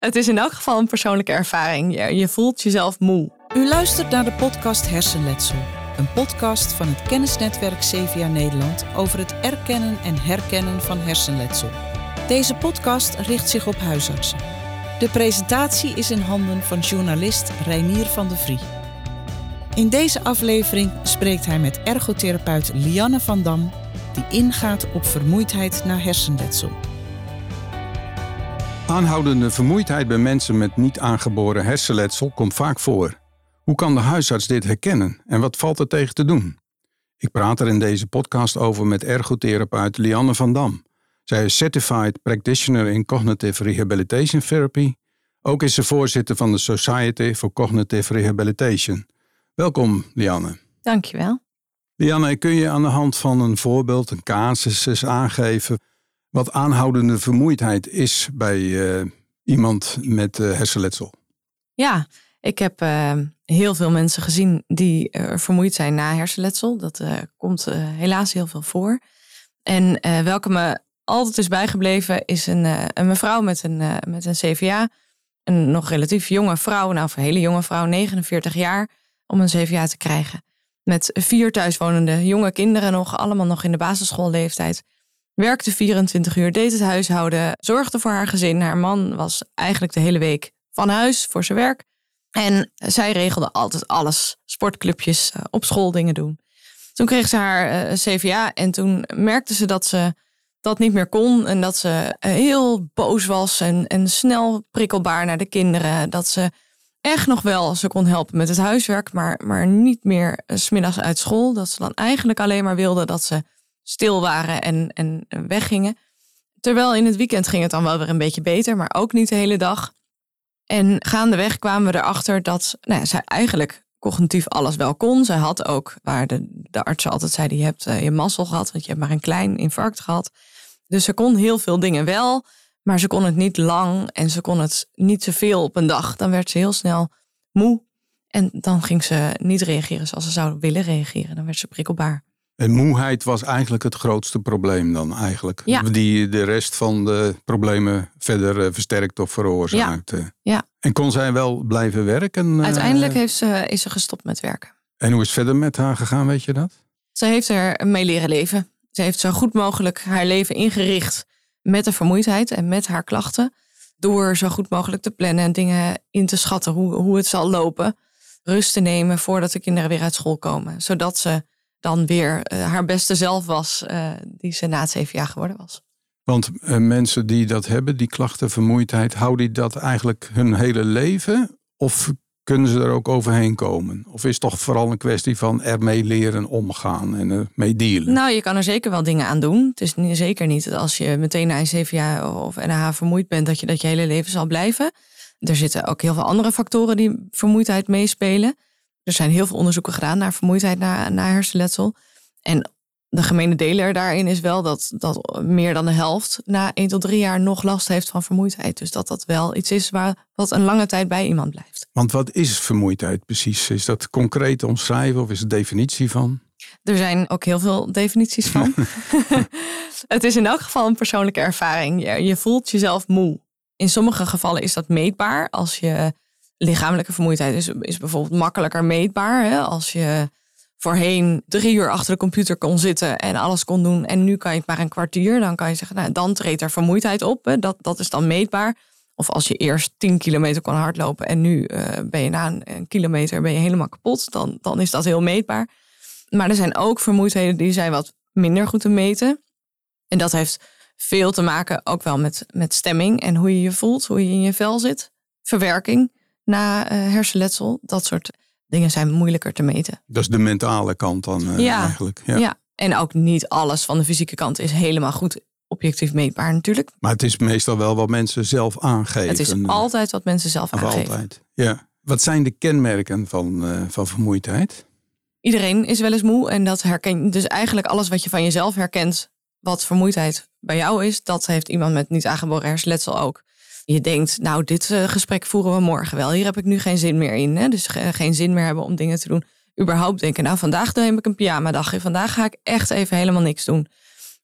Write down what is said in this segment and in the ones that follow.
Het is in elk geval een persoonlijke ervaring. Je, voelt jezelf moe. U luistert naar de podcast Hersenletsel. Een podcast van het kennisnetwerk CVA Nederland over het erkennen en herkennen van hersenletsel. Deze podcast richt zich op huisartsen. De presentatie is in handen van journalist Reinier van de Vrie. In deze aflevering spreekt hij met ergotherapeut Lianne van Dam, die ingaat op vermoeidheid na hersenletsel. Aanhoudende vermoeidheid bij mensen met niet aangeboren hersenletsel komt vaak voor. Hoe kan de huisarts dit herkennen en wat valt er tegen te doen? Ik praat er in deze podcast over met ergotherapeut Lianne van Dam. Zij is Certified Practitioner in Cognitive Rehabilitation Therapy. Ook is ze voorzitter van de Society for Cognitive Rehabilitation. Welkom, Lianne. Dankjewel. Lianne, kun je aan de hand van een voorbeeld, een casus, aangeven wat aanhoudende vermoeidheid is bij eh, iemand met uh, hersenletsel? Ja, ik heb uh, heel veel mensen gezien die vermoeid zijn na hersenletsel. Dat komt helaas heel veel voor. En welke me altijd is bijgebleven is een, een mevrouw met een, met een CVA. Een nog relatief jonge vrouw, nou een hele jonge vrouw, 49 jaar, om een CVA te krijgen. Met vier thuiswonende jonge kinderen nog, allemaal nog in de basisschoolleeftijd. Werkte 24 uur, deed het huishouden, zorgde voor haar gezin. Haar man was eigenlijk de hele week van huis voor zijn werk. En zij regelde altijd alles. Sportclubjes, eh, op school dingen doen. Toen kreeg ze haar uh, CVA en toen merkte ze dat ze dat niet meer kon. En dat ze eh, heel boos was en, en snel prikkelbaar naar de kinderen. Dat ze echt nog wel ze kon helpen met het huiswerk, maar, maar niet meer smiddags uit school. Dat ze dan eigenlijk alleen maar wilde dat ze stil waren en, en weggingen. Terwijl in het weekend ging het dan wel weer een beetje beter, maar ook niet de hele dag. En gaandeweg kwamen we erachter dat nou ja, zij eigenlijk cognitief alles wel kon. Zij had ook, waar de, de artsen altijd zeiden, je hebt uh, je mazzel gehad, want je hebt maar een klein infarct gehad. Dus ze kon heel veel dingen wel, maar ze kon het niet lang en ze kon het niet zoveel op een dag. Dan werd ze heel snel moe en dan ging ze niet reageren zoals ze zou willen reageren. Dan werd ze prikkelbaar. En moeheid was eigenlijk het grootste probleem dan eigenlijk. Ja. Die de rest van de problemen verder eh, versterkt of veroorzaakt. Ja. ja. En kon zij wel blijven werken? Eh? Uiteindelijk heeft ze, is ze gestopt met werken. En hoe is het verder met haar gegaan, weet je dat? Ze heeft er mee leren leven. Ze heeft zo goed mogelijk haar leven ingericht met de vermoeidheid en met haar klachten. Door zo goed mogelijk te plannen en dingen in te schatten hoe, hoe het zal lopen. Rust te nemen voordat de kinderen weer uit school komen. Zodat ze dan weer uh, haar beste zelf was, uh, die ze na het zeven jaar geworden was. Want uh, mensen die dat hebben, die klachten, vermoeidheid, houden die dat eigenlijk hun hele leven? Of kunnen ze er ook overheen komen? Of is het toch vooral een kwestie van ermee leren omgaan en ermee dealen? Nou, je kan er zeker wel dingen aan doen. Het is zeker niet dat als je meteen na een zeven jaar of NH vermoeid bent, dat je dat je hele leven zal blijven. Er zitten ook heel veel andere factoren die vermoeidheid meespelen. Er zijn heel veel onderzoeken gedaan naar vermoeidheid na, na hersenletsel. En de gemene deler daarin is wel dat, dat meer dan de helft na 1 tot 3 jaar nog last heeft van vermoeidheid. Dus dat dat wel iets is waar, wat een lange tijd bij iemand blijft. Want wat is vermoeidheid precies? Is dat concreet omschrijven of is het definitie van? Er zijn ook heel veel definities van. het is in elk geval een persoonlijke ervaring. Je, je voelt jezelf moe. In sommige gevallen is dat meetbaar als je lichamelijke vermoeidheid is, is bijvoorbeeld makkelijker meetbaar. Hè? Als je voorheen drie uur achter de computer kon zitten en alles kon doen. En nu kan je het maar een kwartier. Dan kan je zeggen, nou, dan treedt er vermoeidheid op. Hè? Dat, dat is dan meetbaar. Of als je eerst 10 kilometer kon hardlopen en nu uh, ben je na een, een, kilometer ben je helemaal kapot. Dan, dan is dat heel meetbaar. Maar er zijn ook vermoeidheden die zijn wat minder goed te meten. En dat heeft veel te maken ook wel met, met stemming en hoe je je voelt, hoe je in je vel zit. Verwerking na uh, hersenletsel. Dat soort dingen zijn moeilijker te meten. Dat is de mentale kant dan uh, ja, eigenlijk. Ja. ja, en ook niet alles van de fysieke kant is helemaal goed objectief meetbaar natuurlijk. Maar het is meestal wel wat mensen zelf aangeven. Het is altijd wat mensen zelf of aangeven. Altijd, ja. Wat zijn de kenmerken van, uh, van vermoeidheid? Iedereen is wel eens moe en dat herken je. Dus eigenlijk alles wat je van jezelf herkent, wat vermoeidheid bij jou is, dat heeft iemand met niet aangeboren hersenletsel ook je denkt, nou, dit uh, gesprek voeren we morgen wel. Hier heb ik nu geen zin meer in. Hè? Dus geen zin meer hebben om dingen te doen. Überhaupt denken, nou, vandaag neem ik een pyjama dagje. Vandaag ga ik echt even helemaal niks doen.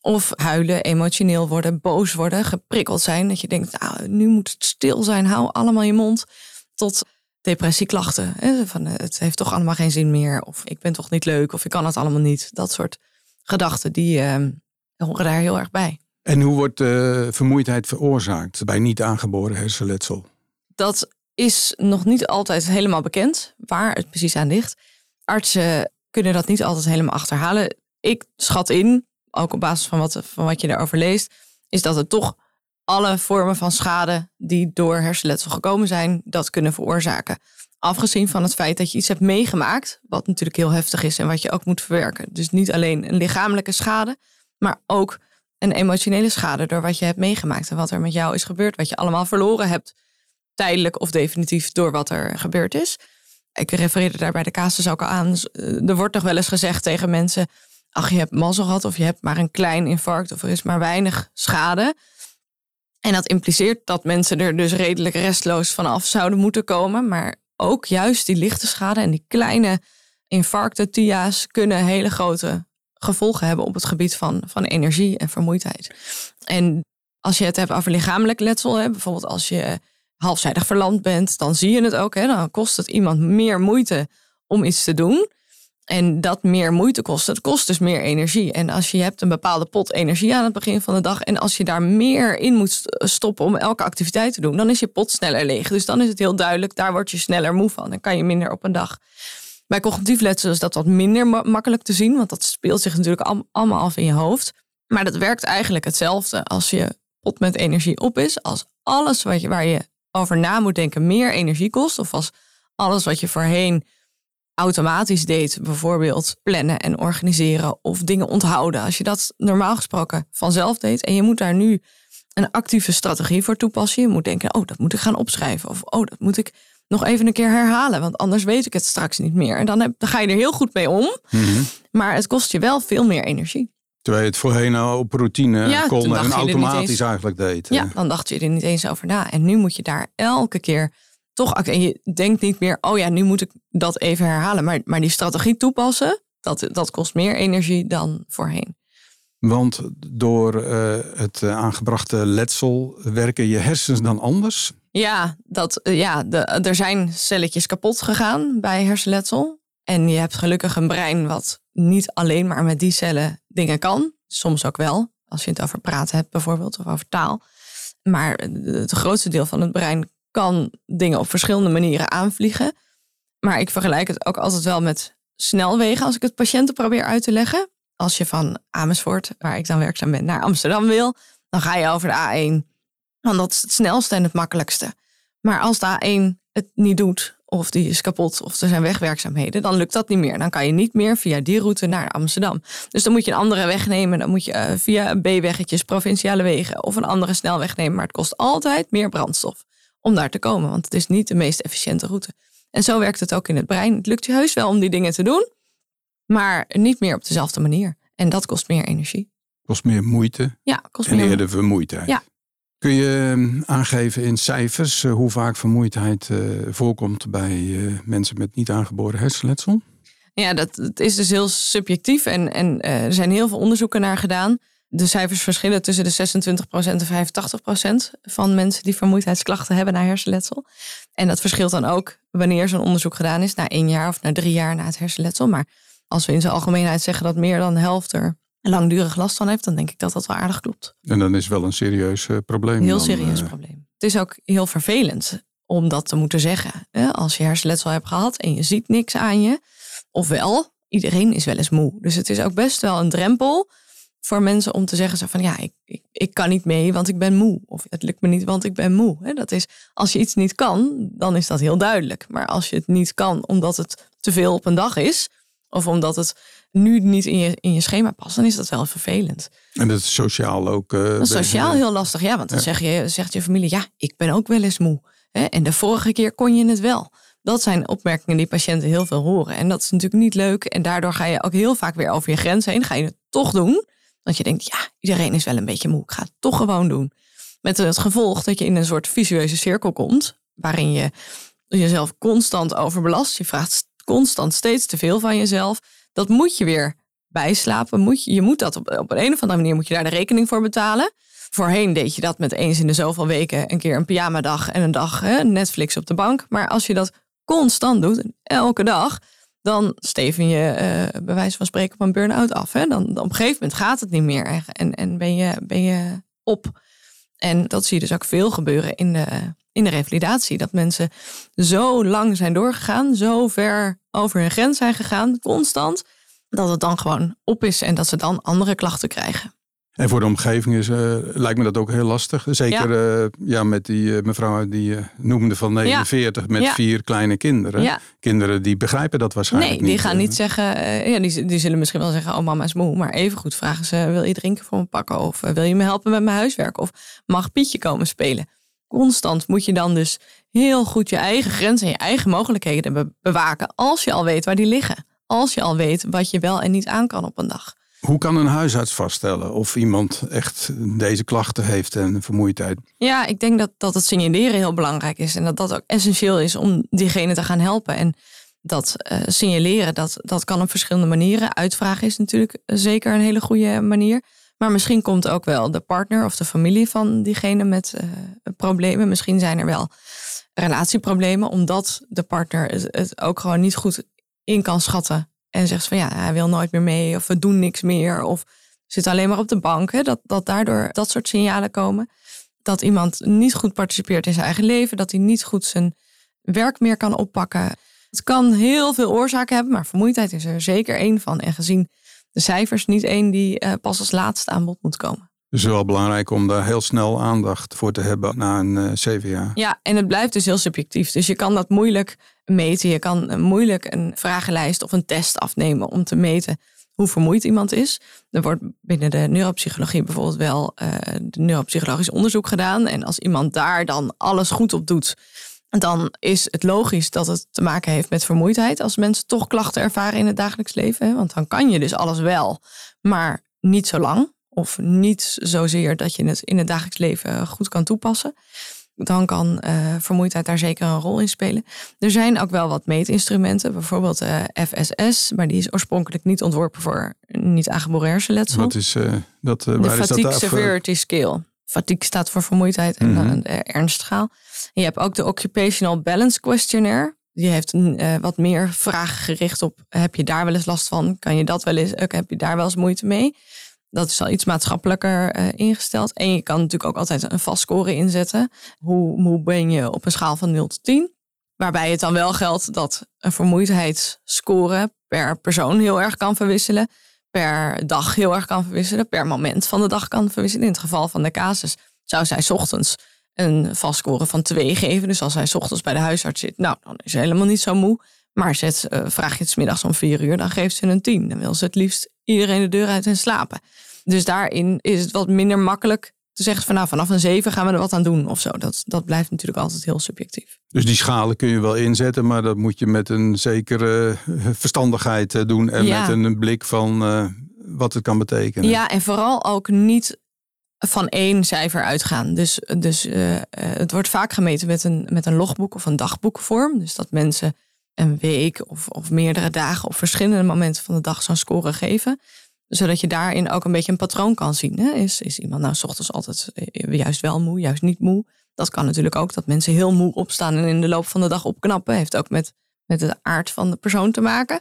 Of huilen, emotioneel worden, boos worden, geprikkeld zijn. Dat je denkt, nou, nu moet het stil zijn, hou allemaal je mond. Tot depressieklachten. Hè? Van, het heeft toch allemaal geen zin meer. Of ik ben toch niet leuk, of ik kan het allemaal niet. Dat soort gedachten, die uh, horen daar heel erg bij. En hoe wordt uh, vermoeidheid veroorzaakt bij niet aangeboren hersenletsel? Dat is nog niet altijd helemaal bekend waar het precies aan ligt. Artsen kunnen dat niet altijd helemaal achterhalen. Ik schat in, ook op basis van wat, van wat je daarover leest, is dat het toch alle vormen van schade die door hersenletsel gekomen zijn, dat kunnen veroorzaken. Afgezien van het feit dat je iets hebt meegemaakt, wat natuurlijk heel heftig is en wat je ook moet verwerken. Dus niet alleen een lichamelijke schade, maar ook een emotionele schade door wat je hebt meegemaakt en wat er met jou is gebeurd, wat je allemaal verloren hebt, tijdelijk of definitief door wat er gebeurd is. Ik refereerde daar bij de casus ook al aan. Eh, er wordt toch wel eens gezegd tegen mensen: ach, je hebt mazzel gehad of je hebt maar een klein infarct of er is maar weinig schade. En dat impliceert dat mensen er dus redelijk restloos vanaf zouden moeten komen. Maar ook juist die lichte schade en die kleine infarcten, TIA's, kunnen hele grote gevolgen hebben op het gebied van, van energie en vermoeidheid. En als je het hebt over lichamelijk letsel, hè, bijvoorbeeld als je halfzijdig verlamd bent, dan zie je het ook. Hè, dan kost het iemand meer moeite om iets te doen. En dat meer moeite kost, het kost dus meer energie. En als je hebt een bepaalde pot energie aan het begin van de dag. En als je daar meer in moet stoppen om elke activiteit te doen, dan is je pot sneller leeg. Dus dan is het heel duidelijk, daar word je sneller moe van. Dan kan je minder op een dag. Bij cognitief letsel is dat wat minder makkelijk te zien, want dat speelt zich natuurlijk allemaal af in je hoofd. Maar dat werkt eigenlijk hetzelfde als je pot met energie op is. Als alles wat je, waar je over na moet denken meer energie kost. Of als alles wat je voorheen automatisch deed, bijvoorbeeld plannen en organiseren of dingen onthouden. Als je dat normaal gesproken vanzelf deed en je moet daar nu een actieve strategie voor toepassen. Je moet denken, oh, dat moet ik gaan opschrijven. Of oh, dat moet ik nog even een keer herhalen, want anders weet ik het straks niet meer. En dan, heb, dan ga je er heel goed mee om, mhm. maar het kost je wel veel meer energie. Terwijl je het voorheen op routine ja, kon en automatisch eigenlijk deed. Ja, dan dacht je er niet eens over na. En nu moet je daar elke keer toch en je denkt niet meer, oh ja, nu moet ik dat even herhalen. Maar, maar die strategie toepassen, dat, dat kost meer energie dan voorheen. Want door uh, het eh, aangebrachte letsel werken je hersens dan anders? Ja, dat, uh, ja de, er zijn celletjes kapot gegaan bij hersenletsel. En je hebt gelukkig een brein wat niet alleen maar met die cellen dingen kan. Soms ook wel, als je het over praten hebt bijvoorbeeld, of over taal. Maar het grootste deel van het brein kan dingen op verschillende manieren aanvliegen. Maar ik vergelijk het ook altijd wel met snelwegen als ik het patiënten probeer uit te leggen. Als je van Amersfoort, waar ik dan werkzaam ben, naar Amsterdam wil, dan ga je over de A1. Want dat is het snelste en het makkelijkste. Maar als de A1 het niet doet, of die is kapot, of er zijn wegwerkzaamheden, dan lukt dat niet meer. Dan kan je niet meer via die route naar Amsterdam. Dus dan moet je een andere weg nemen. Dan moet je uh, via B-weggetjes, provinciale wegen of een andere snelweg nemen. Maar het kost altijd meer brandstof om daar te komen. Want het is niet de meest efficiënte route. En zo werkt het ook in het brein. Het lukt je heus wel om die dingen te doen, maar niet meer op dezelfde manier. En dat kost meer energie. Kost meer moeite. Ja, kost en meer eerder vermoeidheid. Ja. Kun je ehm, aangeven in cijfers eh, hoe vaak vermoeidheid eh, voorkomt bij eh, mensen met niet aangeboren hersenletsel? Ja, dat, is dus heel subjectief en, en er zijn heel veel onderzoeken naar gedaan de cijfers verschillen tussen de 26% en 85% van mensen die vermoeidheidsklachten hebben na hersenletsel. En dat verschilt dan ook wanneer zo'n onderzoek gedaan is, na één jaar of na drie jaar na het hersenletsel. Maar als we in zijn algemeenheid zeggen dat meer dan de helft er langdurig last van heeft, dan denk ik dat dat wel aardig klopt. En dan is wel een serieus uh, probleem. Heel serieus uh... probleem. Het is ook heel vervelend om dat te moeten zeggen. Als je hersenletsel hebt gehad en je ziet niks aan je, ofwel, iedereen is wel eens moe. Dus het is ook best wel een drempel voor mensen om te zeggen zo van ja, ik, ik, ik, kan niet mee, want ik ben moe. Of het lukt me niet, want ik ben moe. Dat is, als je iets niet kan, dan is dat heel duidelijk. Maar als je het niet kan omdat het te veel op een dag is, of omdat het nu niet in je, in je schema past, dan is dat wel vervelend. En dat is sociaal ook. Uh, dat is sociaal heel lastig, ja. Want dan zeg je, zegt je familie, ja, ik ben ook wel eens moe. En de vorige keer kon je het wel. Dat zijn opmerkingen die patiënten heel veel horen. En dat is natuurlijk niet leuk. En daardoor ga je ook heel vaak weer over je grens heen. Ga je het toch doen. Dat je denkt, ja, iedereen is wel een beetje moe. Ik ga het toch gewoon doen. Met het gevolg dat je in een soort visueuze cirkel komt. Waarin je jezelf constant overbelast. Je vraagt constant steeds te veel van jezelf. Dat moet je weer bijslapen. Moet je, je moet dat op, op een of andere manier moet je daar de rekening voor betalen. Voorheen deed je dat met eens in de zoveel weken een keer een pyjama-dag en een dag hè, Netflix op de bank. Maar als je dat constant doet, elke dag, dan steven je uh, bij wijze van spreken een burn-out af. Hè? Dan, op een gegeven moment gaat het niet meer en, en ben, je, ben je op. En dat zie je dus ook veel gebeuren in de, in de revalidatie. Dat mensen zo lang zijn doorgegaan, zo ver over hun grens zijn gegaan, constant, dat het dan gewoon op is en dat ze dan andere klachten krijgen. En voor de omgeving is, uh, lijkt me dat ook heel lastig. Zeker ja. Uh, ja met die uh, mevrouw die je noemde van 49 ja. met ja. vier kleine kinderen. Kinderen die begrijpen dat waarschijnlijk nee, die niet. gaan niet zeggen, ja, die, die zullen misschien wel zeggen, oh mama is moe. Maar even goed vragen ze, wil je drinken voor me pakken? Of wil je me helpen met mijn huiswerk? Of mag Pietje komen spelen? Constant moet je dan dus heel goed je eigen grenzen en je eigen mogelijkheden be bewaken. Als je al weet waar die liggen. Als je al weet wat je wel en niet aan kan op een dag. Hoe kan een huisarts vaststellen of iemand echt deze klachten heeft en vermoeidheid? Ja, ik denk dat, dat het signaleren heel belangrijk is. En dat dat ook essentieel is om diegene te gaan helpen. En dat uh, signaleren, dat, dat kan op verschillende manieren. Uitvragen is natuurlijk zeker een hele goede manier. Maar misschien komt ook wel de partner of de familie van diegene met uh, problemen. Misschien zijn er wel relatieproblemen, omdat de partner het, het ook gewoon niet goed in kan schatten en zegt van ja, hij wil nooit meer mee of we doen niks meer of zit alleen maar op de bank. Hè, dat, dat daardoor dat soort signalen komen. Dat iemand niet goed participeert in zijn eigen leven, dat hij niet goed zijn werk meer kan oppakken. Het kan heel veel oorzaken hebben, maar vermoeidheid is er zeker één van. En gezien de cijfers niet één die uh, pas als laatste aan bod moet komen. Dus het is wel belangrijk om daar heel snel aandacht voor te hebben na een uh, CVA. Ja, en het blijft dus heel subjectief. Dus je kan dat moeilijk meten. Je kan moeilijk een vragenlijst of een test afnemen om te meten hoe vermoeid iemand is. Er wordt binnen de neuropsychologie bijvoorbeeld wel uh, neuropsychologisch onderzoek gedaan. En als iemand daar dan alles goed op doet, dan is het logisch dat het te maken heeft met vermoeidheid. Als mensen toch klachten ervaren in het dagelijks leven. Want dan kan je dus alles wel, maar niet zo lang. Of niet zozeer dat je het in het dagelijks leven goed kan toepassen dan kan uh, vermoeidheid daar zeker een rol in spelen. Er zijn ook wel wat meetinstrumenten, bijvoorbeeld uh, FSS, maar die is oorspronkelijk niet ontworpen voor niet aangeboren hersenletsel. Wat is uh, dat? de waar Fatigue is dat Severity Scale. Fatigue staat voor vermoeidheid en de ernstschaal. En je hebt ook de Occupational Balance Questionnaire. Die heeft een, wat meer vragen gericht op: heb je daar wel eens last van? Kan je dat wel eens? Heb je daar wel eens moeite mee? Dat is al iets maatschappelijker uh, ingesteld. En je kan natuurlijk ook altijd een vast score inzetten. Hoe moe ben je op een schaal van 0 tot 10? Waarbij het dan wel geldt dat een vermoeidheidsscore per persoon heel erg kan verwisselen. Per dag heel erg kan verwisselen. Per moment van de dag kan verwisselen. In het geval van de casus zou zij ochtends een vast score van 2 geven. Dus als hij 's ochtends bij de huisarts zit, nou, dan is ze helemaal niet zo moe. Maar uh, vraag je het middags om 4 uur, dan geeft ze een 10. Dan wil ze het liefst iedereen de deur uit en slapen. Dus daarin is het wat minder makkelijk te zeggen van nou vanaf een 7 gaan we er wat aan doen of zo. Dat, dat blijft natuurlijk altijd heel subjectief. Dus die schalen kun je wel inzetten, maar dat moet je met een zekere verstandigheid eh, doen en Ja. met een blik van uh, wat het kan betekenen. Ja, en vooral ook niet van één cijfer uitgaan. Dus, dus uh, het wordt vaak gemeten met een, met een logboek of een dagboekvorm. Dus dat mensen een week of, of meerdere dagen op verschillende momenten van de dag zo'n score geven zodat je daarin ook een beetje een patroon kan zien. Hè? Is, is iemand nou s ochtends altijd juist wel moe, juist niet moe? Dat kan natuurlijk ook dat mensen heel moe opstaan en in de loop van de dag opknappen. Heeft ook met, met de aard van de persoon te maken.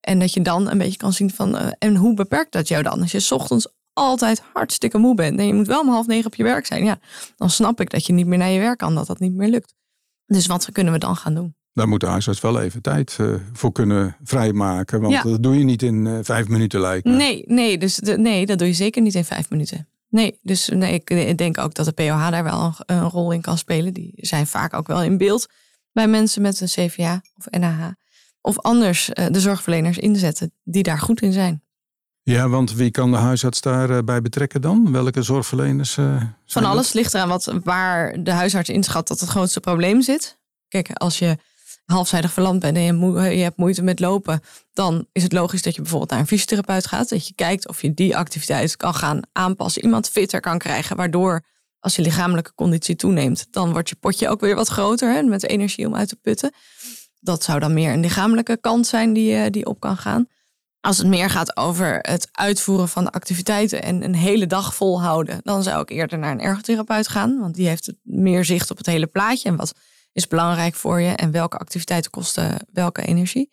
En dat je dan een beetje kan zien van, uh, en hoe beperkt dat jou dan? Als je s ochtends altijd hartstikke moe bent en je moet wel om half negen op je werk zijn, ja, dan snap ik dat je niet meer naar je werk kan, dat dat niet meer lukt. Dus wat kunnen we dan gaan doen? Daar moet de huisarts wel even tijd uh, voor kunnen vrijmaken. Want Ja. dat doe je niet in uh, vijf minuten lijkt me. Nee, nee, dus de, nee, dat doe je zeker niet in vijf minuten. Nee, dus nee, ik, ik denk ook dat de POH daar wel een, een rol in kan spelen. Die zijn vaak ook wel in beeld bij mensen met een CVA of NAH. Of anders uh, de zorgverleners inzetten die daar goed in zijn. Ja, want wie kan de huisarts daarbij bij betrekken dan? Welke zorgverleners? Van dat? alles ligt eraan wat, waar de huisarts inschat dat het grootste probleem zit. Kijk, als je halfzijdig verlamd bent en je, hebt moeite met lopen, dan is het logisch dat je bijvoorbeeld naar een fysiotherapeut gaat. Dat je kijkt of je die activiteit kan gaan aanpassen, iemand fitter kan krijgen, waardoor als je lichamelijke conditie toeneemt, dan wordt je potje ook weer wat groter hè, met energie om uit te putten. Dat zou dan meer een lichamelijke kant zijn die, die op kan gaan. Als het meer gaat over het uitvoeren van de activiteiten en een hele dag volhouden, dan zou ik eerder naar een ergotherapeut gaan. Want die heeft meer zicht op het hele plaatje en wat is belangrijk voor je en welke activiteiten kosten welke energie.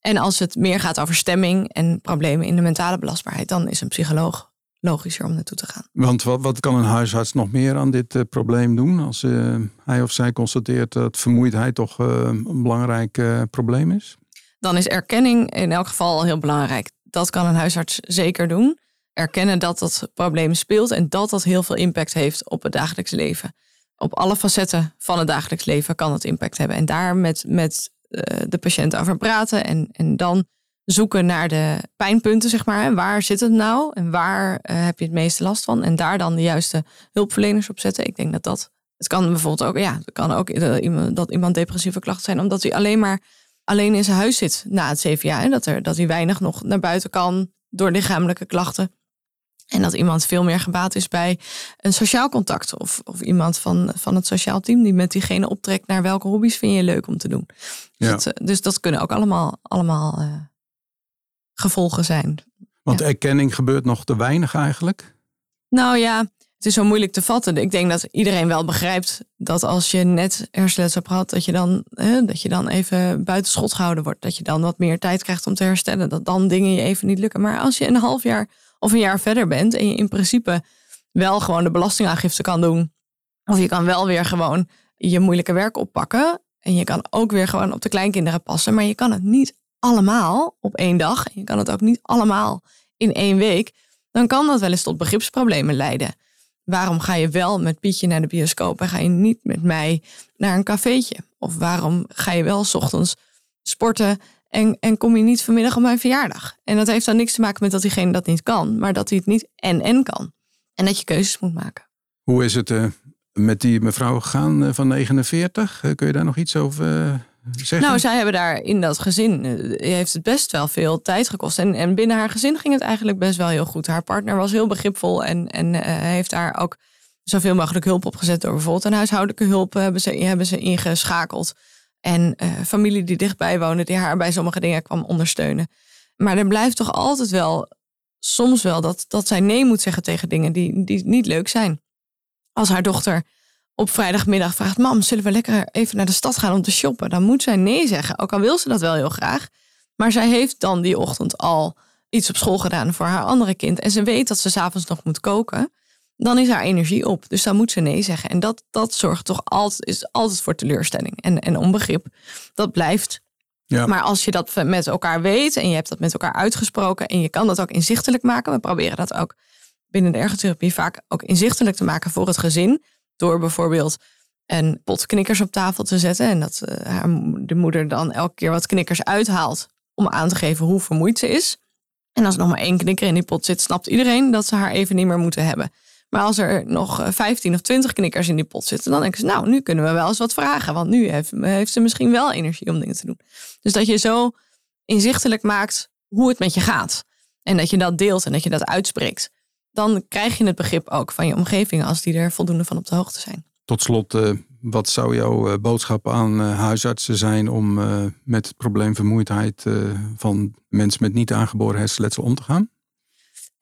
En als het meer gaat over stemming en problemen in de mentale belastbaarheid, dan is een psycholoog logischer om naartoe te gaan. Want wat, wat kan een huisarts nog meer aan dit uh, probleem doen als uh, hij of zij constateert dat vermoeidheid toch uh, een belangrijk probleem is? Dan is erkenning in elk geval heel belangrijk. Dat kan een huisarts zeker doen. Erkennen dat dat probleem speelt en dat dat heel veel impact heeft op het dagelijks leven. Op alle facetten van het dagelijks leven kan het impact hebben. En daar met, met de patiënt over praten en, en dan zoeken naar de pijnpunten, zeg maar. Waar zit het nou en waar uh, heb je het meeste last van? En daar dan de juiste hulpverleners op zetten. Ik denk dat dat. Het kan bijvoorbeeld ook, ja, kan ook dat iemand depressieve klachten zijn, omdat hij alleen maar alleen in zijn huis zit na het CVA. En dat, er, dat hij weinig nog naar buiten kan door lichamelijke klachten. En dat iemand veel meer gebaat is bij een sociaal contact. Of, of iemand van, van het sociaal team die met diegene optrekt naar welke hobby's vind je leuk om te doen. Ja. Dus, dat, dus dat kunnen ook allemaal, allemaal uh, gevolgen zijn. Want erkenning gebeurt nog te weinig eigenlijk? Nou ja, het is zo moeilijk te vatten. Ik denk dat iedereen wel begrijpt dat als je net hersenletsel hebt gehad, dat je, dan, dat je dan even buitenschot gehouden wordt. Dat je dan wat meer tijd krijgt om te herstellen. Dat dan dingen je even niet lukken. Maar als je een half jaar of een jaar verder bent en je in principe wel gewoon de belastingaangifte kan doen. Of je kan wel weer gewoon je moeilijke werk oppakken. En je kan ook weer gewoon op de kleinkinderen passen. Maar je kan het niet allemaal op één dag, en je kan het ook niet allemaal in één week, dan kan dat wel eens tot begripsproblemen leiden. Waarom ga je wel met Pietje naar de bioscoop en ga je niet met mij naar een cafeetje? Of waarom ga je wel s ochtends sporten en, en kom je niet vanmiddag op mijn verjaardag? En dat heeft dan niks te maken met dat diegene dat niet kan, maar dat hij het niet en-en kan. En dat je keuzes moet maken. Hoe is het uh, met die mevrouw gegaan uh, van 49? Uh, kun je daar nog iets over nou, zij hebben daar in dat gezin, eh, heeft het best wel veel tijd gekost. En, en binnen haar gezin ging het eigenlijk best wel heel goed. Haar partner was heel begripvol en, en heeft daar ook zoveel mogelijk hulp op gezet door bijvoorbeeld een huishoudelijke hulp hebben ze, hebben ze ingeschakeld. En uh, familie die dichtbij woonde, die haar bij sommige dingen kwam ondersteunen. Maar er blijft toch altijd wel, soms wel, dat, dat zij nee moet zeggen tegen dingen die, die niet leuk zijn. Als haar dochter op vrijdagmiddag vraagt: Mam, zullen we lekker even naar de stad gaan om te shoppen? Dan moet zij nee zeggen, ook al wil ze dat wel heel graag. Maar zij heeft dan die ochtend al iets op school gedaan voor haar andere kind. En ze weet dat ze s'avonds nog moet koken. Dan is haar energie op. Dus dan moet ze nee zeggen. En dat, dat zorgt toch altijd, is altijd voor teleurstelling en, en onbegrip. Dat blijft. Ja. Maar als je dat met elkaar weet en je hebt dat met elkaar uitgesproken en je kan dat ook inzichtelijk maken. We proberen dat ook binnen de ergotherapie vaak ook inzichtelijk te maken voor het gezin. Door bijvoorbeeld een pot knikkers op tafel te zetten. En dat uh, de moeder dan elke keer wat knikkers uithaalt. Om aan te geven hoe vermoeid ze is. En als er nog maar één knikker in die pot zit, snapt iedereen dat ze haar even niet meer moeten hebben. Maar als er nog 15 eh, of 20 knikkers in die pot zitten, dan denken ze, nou, nu kunnen we wel eens wat vragen. Want nu heeft, ze misschien wel energie om dingen te doen. Dus dat je zo inzichtelijk maakt hoe het met je gaat. En dat je dat deelt en dat je dat uitspreekt dan krijg je het begrip ook van je omgeving als die er voldoende van op de hoogte zijn. Tot slot, uh, wat zou jouw uh, boodschap aan huisartsen zijn om met het probleem vermoeidheid van mensen met niet aangeboren hersenletsel om te gaan?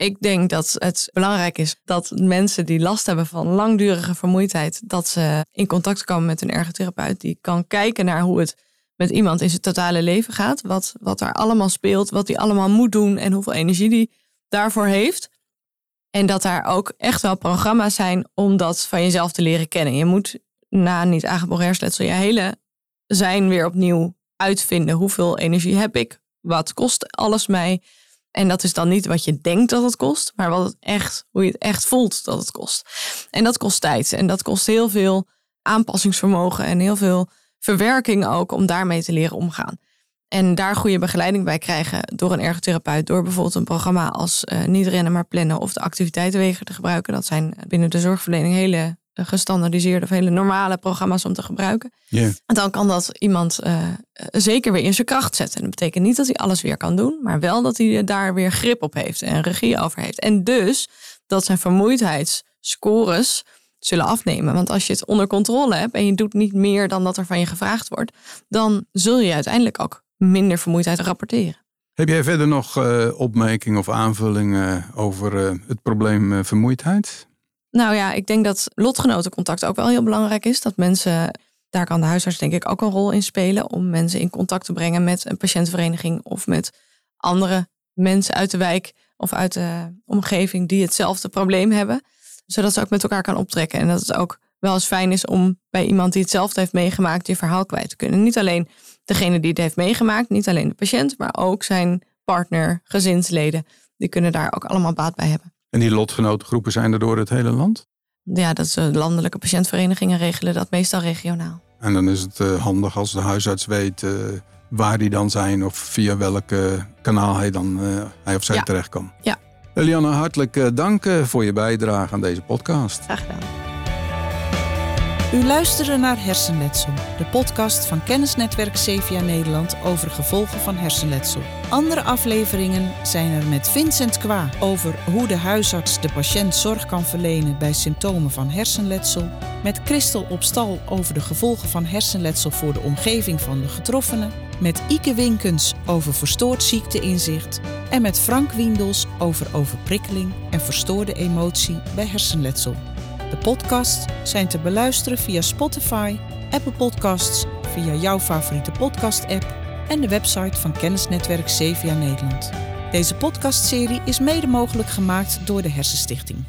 Ik denk dat het belangrijk is dat mensen die last hebben van langdurige vermoeidheid, dat ze in contact komen met een ergotherapeut die kan kijken naar hoe het met iemand in zijn totale leven gaat. Wat, wat er allemaal speelt, wat hij allemaal moet doen en hoeveel energie die daarvoor heeft. En dat daar ook echt wel programma's zijn om dat van jezelf te leren kennen. Je moet na niet aangeboren hersenletsel je hele zijn weer opnieuw uitvinden. Hoeveel energie heb ik? Wat kost alles mij? En dat is dan niet wat je denkt dat het kost, maar wat het echt, hoe je het echt voelt dat het kost. En dat kost tijd. En dat kost heel veel aanpassingsvermogen en heel veel verwerking ook om daarmee te leren omgaan. En daar goede begeleiding bij krijgen door een ergotherapeut. Door bijvoorbeeld een programma als uh, niet rennen maar plannen of de activiteitenwegen te gebruiken. Dat zijn binnen de zorgverlening hele eh, gestandardiseerde of hele normale programma's om te gebruiken. Yeah. En dan kan dat iemand uh, zeker weer in zijn kracht zetten. En dat betekent niet dat hij alles weer kan doen, maar wel dat hij daar weer grip op heeft en regie over heeft. En dus dat zijn vermoeidheidsscores zullen afnemen. Want als je het onder controle hebt en je doet niet meer dan dat er van je gevraagd wordt, dan zul je uiteindelijk ook minder vermoeidheid rapporteren. Heb jij verder nog uh, opmerkingen of aanvullingen over uh, het probleem vermoeidheid? Nou ja, ik denk dat lotgenotencontact ook wel heel belangrijk is. Dat mensen, daar kan de huisarts denk ik ook een rol in spelen om mensen in contact te brengen met een patiëntvereniging of met andere mensen uit de wijk of uit de omgeving die hetzelfde probleem hebben. Zodat ze ook met elkaar kan optrekken. En dat het ook wel eens fijn is om bij iemand die hetzelfde heeft meegemaakt je verhaal kwijt te kunnen. Niet alleen degene die het heeft meegemaakt, niet alleen de patiënt, maar ook zijn partner, gezinsleden. Die kunnen daar ook allemaal baat bij hebben. En die lotgenotengroepen zijn er door het hele land? Ja, dat is, de landelijke patiëntverenigingen regelen dat meestal regionaal. En dan is het uh, handig als de huisarts weet uh, waar die dan zijn of via welk kanaal hij, dan, uh, hij of zij ja. terecht kan. Ja. Eliane, hartelijk dank voor je bijdrage aan deze podcast. Graag gedaan. U luisterde naar Hersenletsel, de podcast van Kennisnetwerk CVA Nederland over gevolgen van hersenletsel. Andere afleveringen zijn er met Vincent Kwa over hoe de huisarts de patiënt zorg kan verlenen bij symptomen van hersenletsel, met Christel op stal over de gevolgen van hersenletsel voor de omgeving van de getroffenen, met Ike Winkens over verstoord ziekteinzicht en met Frank Wiendels over overprikkeling en verstoorde emotie bij hersenletsel. De podcasts zijn te beluisteren via Spotify, Apple Podcasts, via jouw favoriete podcast-app en de website van kennisnetwerk CVA Nederland. Deze podcastserie is mede mogelijk gemaakt door de Hersenstichting.